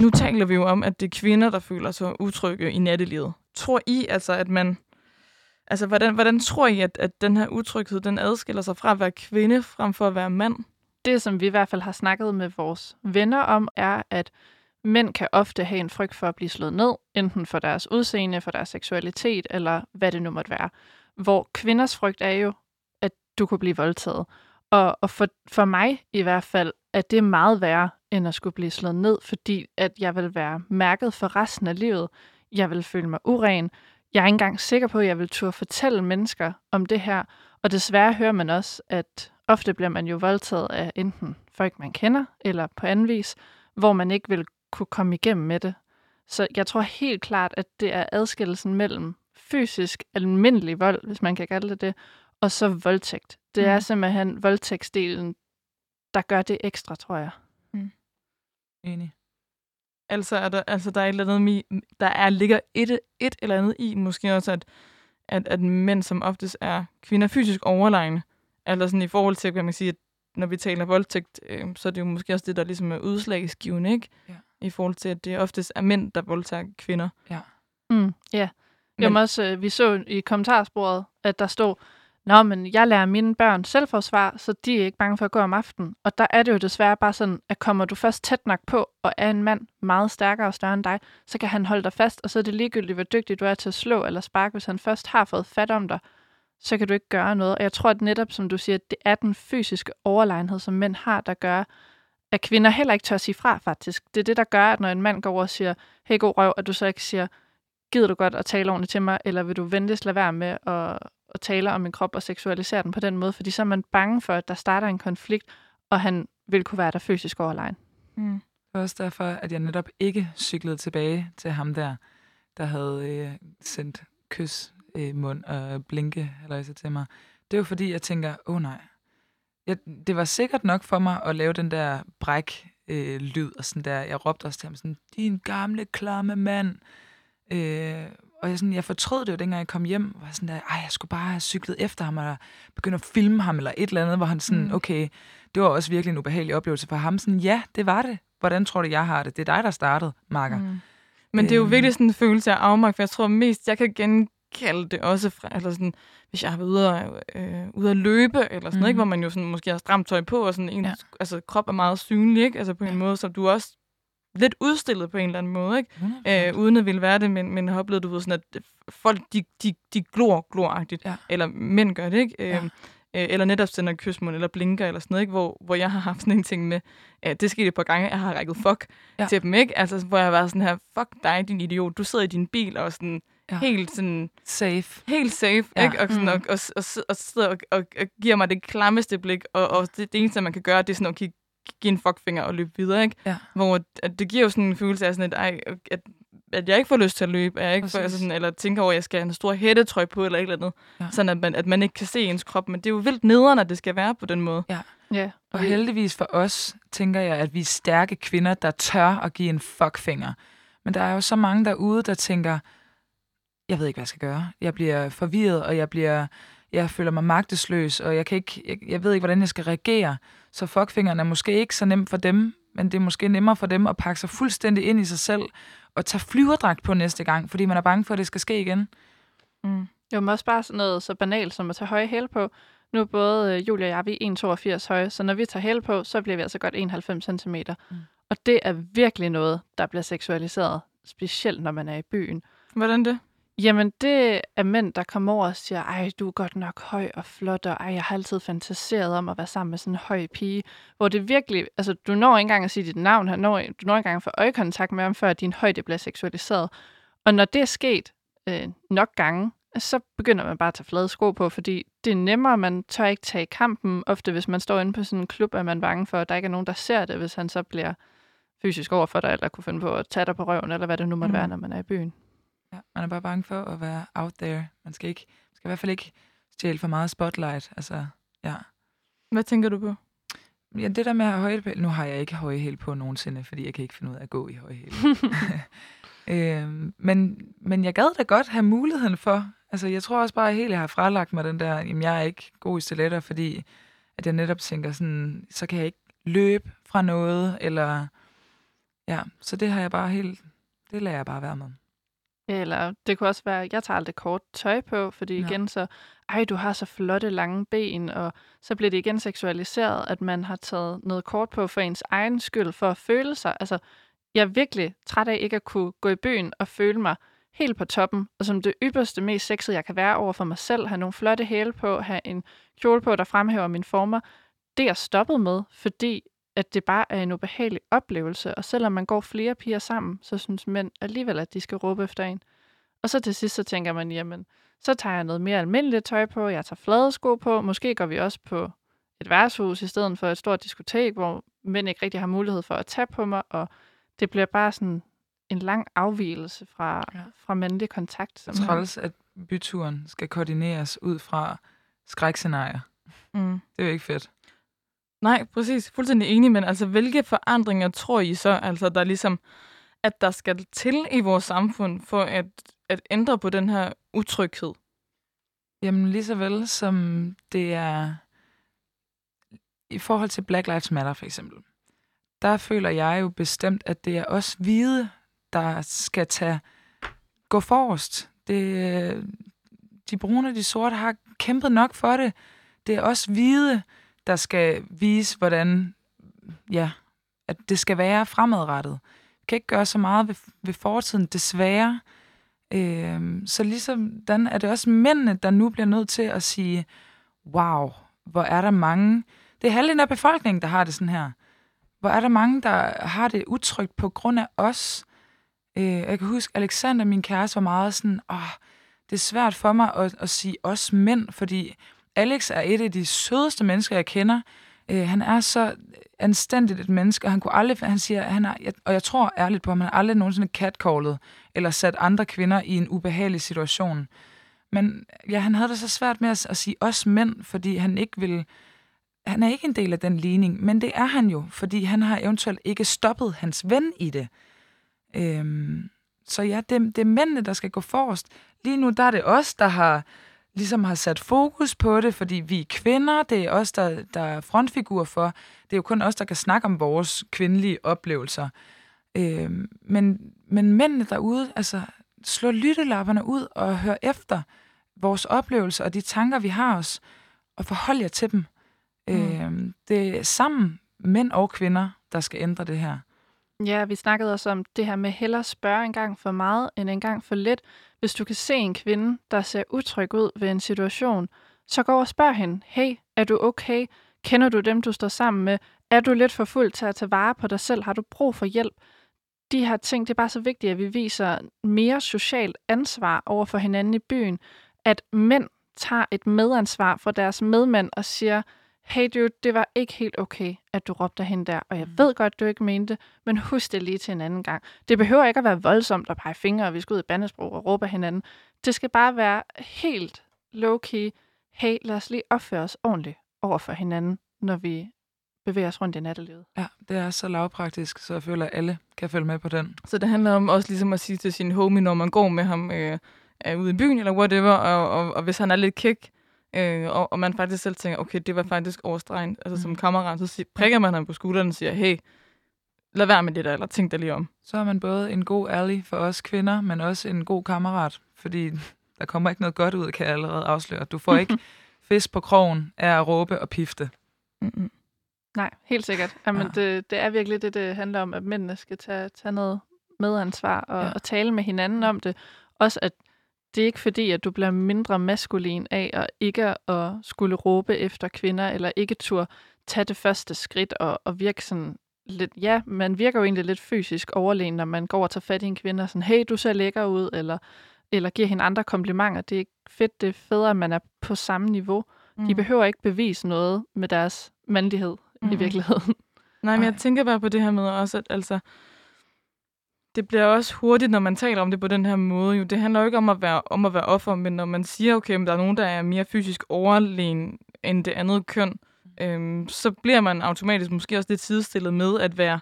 Speaker 4: Nu taler vi jo om, at det er kvinder, der føler sig utrygge i nattelivet. Tror I altså, at man... Altså, hvordan, hvordan tror I, at, at den her utryghed, den adskiller sig fra at være kvinde, frem for at være mand?
Speaker 6: det, som vi i hvert fald har snakket med vores venner om, er, at mænd kan ofte have en frygt for at blive slået ned, enten for deres udseende, for deres seksualitet, eller hvad det nu måtte være. Hvor kvinders frygt er jo, at du kunne blive voldtaget. Og, og for, for mig i hvert fald, at det er meget værre, end at skulle blive slået ned, fordi at jeg vil være mærket for resten af livet. Jeg vil føle mig uren. Jeg er ikke engang sikker på, at jeg vil turde fortælle mennesker om det her. Og desværre hører man også, at ofte bliver man jo voldtaget af enten folk, man kender, eller på anden vis, hvor man ikke vil kunne komme igennem med det. Så jeg tror helt klart, at det er adskillelsen mellem fysisk almindelig vold, hvis man kan kalde det det, og så voldtægt. Det er
Speaker 4: Mm.
Speaker 6: simpelthen voldtægtsdelen, der gør det ekstra, tror jeg.
Speaker 5: Enig.
Speaker 4: Altså, er der, altså der er et eller andet, der er, ligger et, et eller andet i, måske også, at, at, at mænd som oftest er kvinder fysisk overlegne. Altså sådan i forhold til, kan man sige, at når vi taler voldtægt, øh, så er det jo måske også det, der ligesom er udslagsgivende, ikke?
Speaker 5: Ja.
Speaker 4: I forhold til, at det oftest er mænd, der voldtager kvinder.
Speaker 6: Mm, ja.
Speaker 4: Men-
Speaker 6: Jamen også, øh, vi så i kommentarsporet, at der stod, Nå, men jeg lærer mine børn selvforsvar, så de er ikke bange for at gå om aftenen. Og der er det jo desværre bare sådan, at kommer du først tæt nok på, og er en mand meget stærkere og større end dig, så kan han holde dig fast, og så er det ligegyldigt, hvor dygtig du er til at slå eller sparke. Hvis han først har fået fat om dig, så kan du ikke gøre noget. Og jeg tror, at netop, som du siger, det er den fysiske overlegenhed, som mænd har, der gør, at kvinder heller ikke tør sige fra, faktisk. Det er det, der gør, at når en mand går over og siger, hey, god røv, at du så ikke siger, gider du godt at tale ordentligt til mig, eller vil du venligst lade være med at, at tale om min krop og seksualisere den på den måde, fordi så er man bange for, at der starter en konflikt, og han vil kunne være der fysisk overlegen.
Speaker 4: Mm.
Speaker 5: Det var også derfor, at jeg netop ikke cyklede tilbage til ham der, der havde øh, sendt kys, øh, mund og blinke halløjse til mig. Det jo fordi, jeg tænker, åh oh, nej. Jeg, det var sikkert nok for mig at lave den der bræk øh, lyd, og sådan der, jeg råbte også til ham sådan, din gamle, klamme mand. Øh, og jeg, sådan, jeg fortrød det jo, dengang jeg kom hjem, var sådan der, ej, jeg skulle bare have cyklet efter ham, eller begynde at filme ham, eller et eller andet, hvor han sådan,
Speaker 4: Mm.
Speaker 5: okay, det var også virkelig en ubehagelig oplevelse for ham. Sådan, ja, det var det. Hvordan tror du, jeg har det? Det er dig, der startede, Marker. Mm.
Speaker 4: Mm. Men det er jo
Speaker 5: Øhm.
Speaker 4: virkelig sådan en følelse af afmagt, for jeg tror mest, jeg kan genkalde det også fra, eller sådan, hvis jeg har været ude at, øh, ude at løbe, eller sådan noget,
Speaker 5: Mhm.
Speaker 4: ikke, hvor man jo sådan, måske har stramt tøj på, og sådan en,
Speaker 5: Ja.
Speaker 4: ja. altså, krop er meget synlig, ikke? Altså på en måde, så du også lidt udstillet på en eller anden måde, ikke?
Speaker 5: 100%.
Speaker 4: Øh, uden at ville være det, men, men har oplevet, du ved, sådan, at folk, de, de, de glor, gloragtigt.
Speaker 5: Ja.
Speaker 4: Eller mænd gør det, ikke? Øh,
Speaker 5: Ja.
Speaker 4: øh, eller netop sender kysmund, eller blinker, eller sådan noget, ikke? Hvor, hvor jeg har haft sådan en ting med, øh, det skete et par gange, jeg har rækket fuck
Speaker 5: Ja.
Speaker 4: til dem, ikke? Altså, hvor jeg har været sådan her, fuck dig, din idiot, du sidder i din bil, og sådan
Speaker 5: Ja.
Speaker 4: helt sådan,
Speaker 5: Safe.
Speaker 4: helt safe,
Speaker 5: ja.
Speaker 4: ikke? Og, sådan,
Speaker 6: Mm.
Speaker 4: og, og, og, og sidder og, og, og giver mig det klammeste blik, og, og det, det eneste, man kan gøre, det er sådan at kigge, give en fuckfinger og løbe videre, ikke?
Speaker 5: Ja.
Speaker 4: Hvor at det giver jo sådan en følelse af sådan, at, ej, at, at jeg ikke får lyst til at løbe, at jeg ikke får, altså sådan, eller tænker over, at jeg skal have en stor hættetrøje på, eller et eller andet,
Speaker 5: Ja.
Speaker 4: ja. sådan at man, at man ikke kan se ens krop. Men det er jo vildt nederen, at det skal være på den måde.
Speaker 6: Ja,
Speaker 5: Og heldigvis for os, tænker jeg, at vi er stærke kvinder, der tør at give en fuckfinger. Men der er jo så mange derude, der tænker, jeg ved ikke, hvad jeg skal gøre. Jeg bliver forvirret, og jeg bliver, jeg føler mig magtesløs, og jeg, kan ikke, jeg, jeg ved ikke, hvordan jeg skal reagere. Så fuckfingeren er måske ikke så nem for dem, men det er måske nemmere for dem at pakke sig fuldstændig ind i sig selv, og tage flyverdragt på næste gang, fordi man er bange for, at det skal ske igen.
Speaker 4: Mm.
Speaker 6: Jo, men også bare sådan noget så banalt som at tage høje hæle på. Nu er både øh, Julia og jeg, vi er 1,82 høje, så når vi tager hæle på, så bliver vi altså godt 91 cm.
Speaker 5: Mm.
Speaker 6: Og det er virkelig noget, der bliver seksualiseret, specielt når man er i byen.
Speaker 4: Hvordan det?
Speaker 6: Jamen, det er mænd, der kommer over og siger, ej, du er godt nok høj og flot, og ej, jeg har altid fantaseret om at være sammen med sådan en høj pige. Hvor det virkelig, altså, du når ikke engang at sige dit navn, han når, du når ikke engang at få øjekontakt med ham, før din højde bliver seksualiseret. Og når det er sket øh, nok gange, så begynder man bare at tage flade sko på, fordi det er nemmere, man tør ikke tage kampen. Ofte, hvis man står inde på sådan en klub, er man bange for, at der ikke er nogen, der ser det, hvis han så bliver fysisk over for dig, eller kunne finde på at tage dig på røven, eller hvad det nu måtte
Speaker 5: mm.
Speaker 6: være, når man er i byen.
Speaker 5: Ja, man er bare bange for at være out there. Man skal, ikke, man skal i hvert fald ikke stjæle for meget spotlight. Altså, ja.
Speaker 4: Hvad tænker du på?
Speaker 5: Ja, det der med at have høje Nu har jeg ikke høje hæl på nogensinde, fordi jeg kan ikke finde ud af at gå i høje hæl. øhm, men, men jeg gad da godt have muligheden for. Altså, jeg tror også bare helt, jeg har fralagt mig den der, jamen jeg er ikke god i stiletter, fordi at jeg netop tænker sådan, så kan jeg ikke løbe fra noget, eller Ja, så det har jeg bare helt... Det lader jeg bare være med.
Speaker 6: Eller det kunne også være, at jeg tager aldrig kort tøj på, fordi
Speaker 5: Ja.
Speaker 6: igen så, ej, du har så flotte lange ben, og så bliver det igen seksualiseret, at man har taget noget kort på for ens egen skyld, for at føle sig. Altså, jeg er virkelig træt af ikke at kunne gå i byen og føle mig helt på toppen, og som det ypperste, mest sexede, jeg kan være over for mig selv, have nogle flotte hæle på, have en kjole på, der fremhæver mine former. Det er jeg stoppet med, fordi at det bare er en ubehagelig oplevelse, og selvom man går flere piger sammen, så synes mænd alligevel, at de skal råbe efter en. Og så til sidst, så tænker man, jamen, så tager jeg noget mere almindeligt tøj på, jeg tager flade sko på, måske går vi også på et værtshus i stedet for et stort diskotek, hvor mænd ikke rigtig har mulighed for at tage på mig, og det bliver bare sådan en lang afvielse fra,
Speaker 5: Ja.
Speaker 6: fra mandlig kontakt. Som
Speaker 5: Træls, at byturen skal koordineres ud fra skrækscenarier.
Speaker 4: Mm.
Speaker 5: Det er jo ikke fedt.
Speaker 4: Nej, præcis. Fuldstændig enig, men altså, hvilke forandringer tror I så, altså, der ligesom, at der skal til i vores samfund for at, at ændre på den her utryghed?
Speaker 5: Jamen lige så vel som det er i forhold til Black Lives Matter for eksempel, der føler jeg jo bestemt, at det er os hvide, der skal tage gå forrest. Det, øh, de brune og de sorte har kæmpet nok for det. Det er os hvide, der skal vise, hvordan ja, at det skal være fremadrettet. Vi kan ikke gøre så meget ved, ved fortiden, desværre. Øh, så ligesom den er det også mændene, der nu bliver nødt til at sige, wow, hvor er der mange. Det er halvdelen af befolkningen, der har det sådan her. Hvor er der mange, der har det utrygt på grund af os. Øh, jeg kan huske, Alexander, min kæreste, var meget sådan, åh, det er svært for mig at, at sige os mænd, fordi Alex er et af de sødeste mennesker, jeg kender. Øh, han er så anstændigt et menneske, og han kunne aldrig, han siger, han er, og jeg tror ærligt på, at han har aldrig nogensinde catcallet, eller sat andre kvinder i en ubehagelig situation. Men ja, han havde det så svært med at, at sige os mænd, fordi han ikke vil, han er ikke en del af den ligning, men det er han jo, fordi han har eventuelt ikke stoppet hans ven i det. Øhm, så ja, det, det er mændene, der skal gå forrest. Lige nu, der er det os, der har ligesom har sat fokus på det, fordi vi er kvinder, det er os, der, der er frontfigur for. Det er jo kun os, der kan snakke om vores kvindelige oplevelser. Øhm, men, men mændene derude, altså slå lyttelapperne ud og hør efter vores oplevelser og de tanker, vi har os, og forhold jer til dem. Mm. Øhm, det er sammen, mænd og kvinder, der skal ændre det her.
Speaker 6: Ja, vi snakkede også om det her med hellere spørge en gang for meget, end en gang for lidt. Hvis du kan se en kvinde, der ser utryg ud ved en situation, så gå og spørg hende, hey, er du okay? Kender du dem, du står sammen med? Er du lidt for fuld til at tage vare på dig selv? Har du brug for hjælp? De her ting, det er bare så vigtigt, at vi viser mere socialt ansvar over for hinanden i byen. At mænd tager et medansvar for deres medmænd og siger, hey dude, det var ikke helt okay, at du råbte hende der, og jeg ved godt, du ikke mente det, men husk det lige til en anden gang. Det behøver ikke at være voldsomt at pege fingre, og vi skal ud i bandesprog og råbe af hinanden. Det skal bare være helt low-key. Hey, lad os lige opføre os ordentligt over for hinanden, når vi bevæger os rundt i nattelivet.
Speaker 5: Ja, det er så lavpraktisk, så jeg føler, at alle kan følge med på den.
Speaker 4: Så det handler om også ligesom at sige til sin homie, når man går med ham øh, er ude i byen eller whatever, og, og, og hvis han er lidt kæk, øh, og, og man faktisk selv tænker, okay, det var faktisk overstregen, altså mm. som kammerat, så siger, prikker man ham på skulderen og siger, hey, lad være med det der, eller tænk dig lige om.
Speaker 5: Så er man både en god ally for os kvinder, men også en god kammerat, fordi der kommer ikke noget godt ud, kan jeg allerede afsløre. Du får ikke fisk på krogen af at råbe og pifte.
Speaker 4: Mm-mm.
Speaker 6: Nej, helt sikkert. Jamen,
Speaker 5: Ja.
Speaker 6: det, det er virkelig det, det handler om, at mændene skal tage, tage noget medansvar og,
Speaker 5: ja.
Speaker 6: og tale med hinanden om det. Også at det er ikke fordi, at du bliver mindre maskulin af at ikke at skulle råbe efter kvinder, eller ikke tur tage det første skridt og, og virke sådan lidt, ja, man virker jo egentlig lidt fysisk overlegen, når man går og tager fat i en kvinde og sådan, hey, du ser lækker ud, eller, eller giver hende andre komplimenter. Det er ikke fedt, det er federe, at man er på samme niveau. Mm. De behøver ikke bevise noget med deres mandlighed mm. i virkeligheden.
Speaker 4: Nej, men jeg tænker bare på det her med også, at altså, det bliver også hurtigt, når man taler om det på den her måde. Jo, det handler jo ikke om at være, om at være offer, men når man siger, okay, men der er nogen, der er mere fysisk overlegen end det andet køn, øhm, så bliver man automatisk måske også lidt sidestillet med at være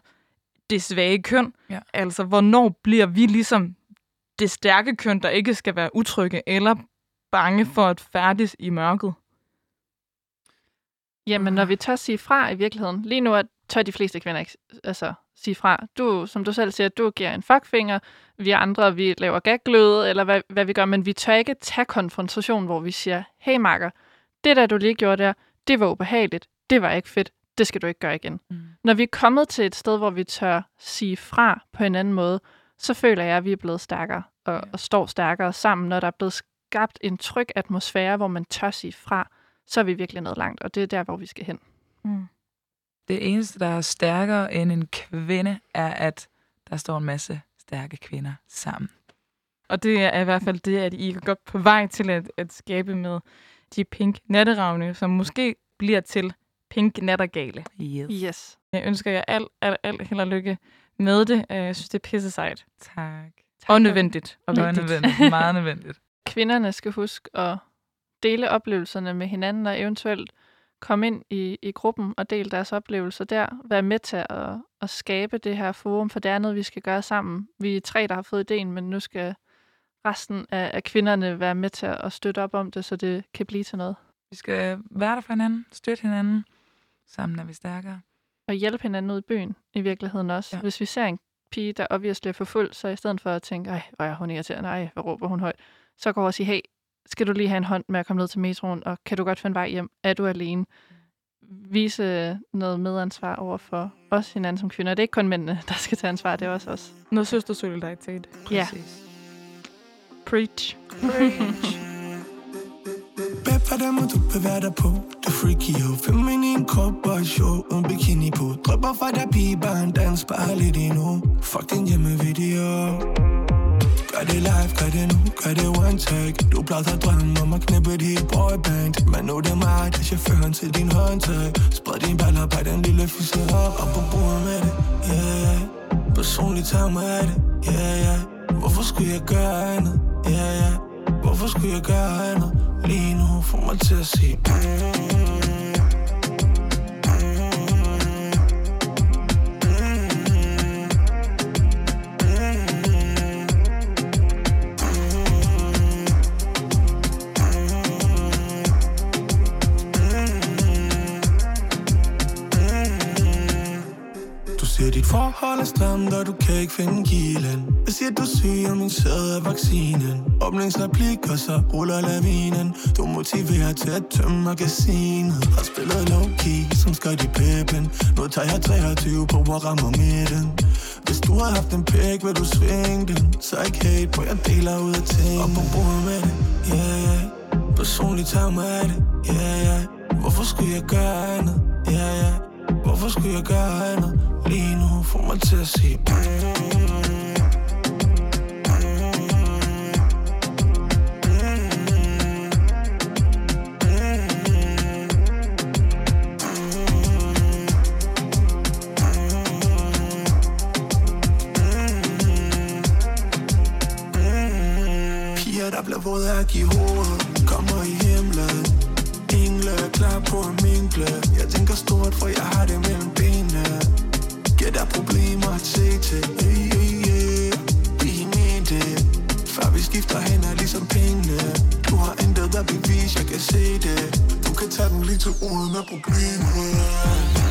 Speaker 4: det svage køn.
Speaker 5: Ja.
Speaker 4: Altså, hvornår bliver vi ligesom det stærke køn, der ikke skal være utrygge eller bange for at færdes i mørket?
Speaker 6: Jamen, når vi tør sige fra i virkeligheden. Lige nu er tør de fleste kvinder ikke altså, sige fra. Du, som du selv siger, du giver en fuckfinger, vi andre, vi laver gagløde, eller hvad, hvad vi gør, men vi tør ikke tage konfrontation, hvor vi siger, hey makker, det der du lige gjorde der, det var ubehageligt, det var ikke fedt, det skal du ikke gøre igen.
Speaker 5: Mm.
Speaker 6: Når vi er kommet til et sted, hvor vi tør sige fra på en anden måde, så føler jeg, at vi er blevet stærkere og,
Speaker 5: Ja.
Speaker 6: og står stærkere sammen, når der er blevet skabt en tryg atmosfære, hvor man tør sige fra, så er vi virkelig nået langt, og det er der, hvor vi skal hen.
Speaker 4: Mm.
Speaker 5: Det eneste, der er stærkere end en kvinde, er, at der står en masse stærke kvinder sammen.
Speaker 4: Og det er i hvert fald det, at I er godt på vej til at, at skabe med de pink natteravne, som måske bliver til pink nattergale.
Speaker 5: Yes.
Speaker 6: Yes.
Speaker 4: Jeg ønsker jer alt, alt, alt held og lykke med det. Øh, Jeg synes, det er pisse sejt.
Speaker 5: Tak.
Speaker 4: Og nødvendigt. Og
Speaker 5: Og
Speaker 4: vigtigt.
Speaker 5: nødvendigt. Meget nødvendigt.
Speaker 6: Kvinderne skal huske at dele oplevelserne med hinanden, og eventuelt komme ind i, i gruppen og dele deres oplevelser der. Være med til at, at skabe det her forum, for det er noget, vi skal gøre sammen. Vi er tre, der har fået ideen, men nu skal resten af, af kvinderne være med til at støtte op om det, så det kan blive til noget.
Speaker 5: Vi skal være der for hinanden, støtte hinanden. Sammen er vi stærkere.
Speaker 6: Og hjælpe hinanden ud i byen i virkeligheden også.
Speaker 5: Ja.
Speaker 6: Hvis vi ser en pige, der obviously er for fuld, så i stedet for at tænke, ej, hvor er hun irriterende, ej, hvor råber hun højt, så går og sige, hey, skal du lige have en hånd med at komme ned til metroen, og kan du godt finde vej hjem? Er du alene? Vise noget medansvar over for os hinanden som kvinder. Det er ikke kun mændene, der skal tage ansvar, det er også os.
Speaker 4: Noget søstersolidaritet.
Speaker 6: Ja.
Speaker 5: Præcis.
Speaker 4: Preach.
Speaker 7: Bag for dem, og du være der på Det freaky ho Feminin krop og show En bikini på Drøber fra der pige Bare en dans Bare lidt endnu Fuck din hjemmevideo Gør det live, gør det nu, gør det one take. Du plejede at drømme om at knippe et helt boyband. Men nu er det mig, der er chaufføren til din håndtag. Spred din baller på den lille fisse op Op på bordet med det, yeah, yeah Personligt tager mig af det, yeah, yeah. Hvorfor skulle jeg gøre andet, yeah, yeah. Hvorfor skulle jeg gøre andet? Lige nu får mig til at sige Du siger, forhold er stramt, og du kan ikke finde kilen Jeg siger, du er syg, og min sæde er vaccinen. Åbningsreplik, og så ruller lavinen. Du motiverer til at tømme magasinet. Har spillet low-key, som skal i peppen Nu tager jeg 23 på, hvor rammer midten. Hvis du har haft en pæk, vil du svinge den. Så ikke hate, hvor jeg deler ud af ting Og på bordet med det, yeah, yeah Personligt tager mig af det, yeah, yeah Hvorfor skulle jeg gøre andet, yeah, yeah. Hvorfor skulle jeg gøre andet? Lige nu Få mig til at sige mm. Piger, der bliver våde af at give hovedet Kommer i himlen er klar på at mingle. Jeg tænker stort, for jeg har det mellem benene. Giver der problemer at se til. Hey, hey, yeah. Vi mente. Før vi skifter hænder ligesom pengene. Du har intet at bevise, jeg kan se det. Du kan tage den lige til uden af problemer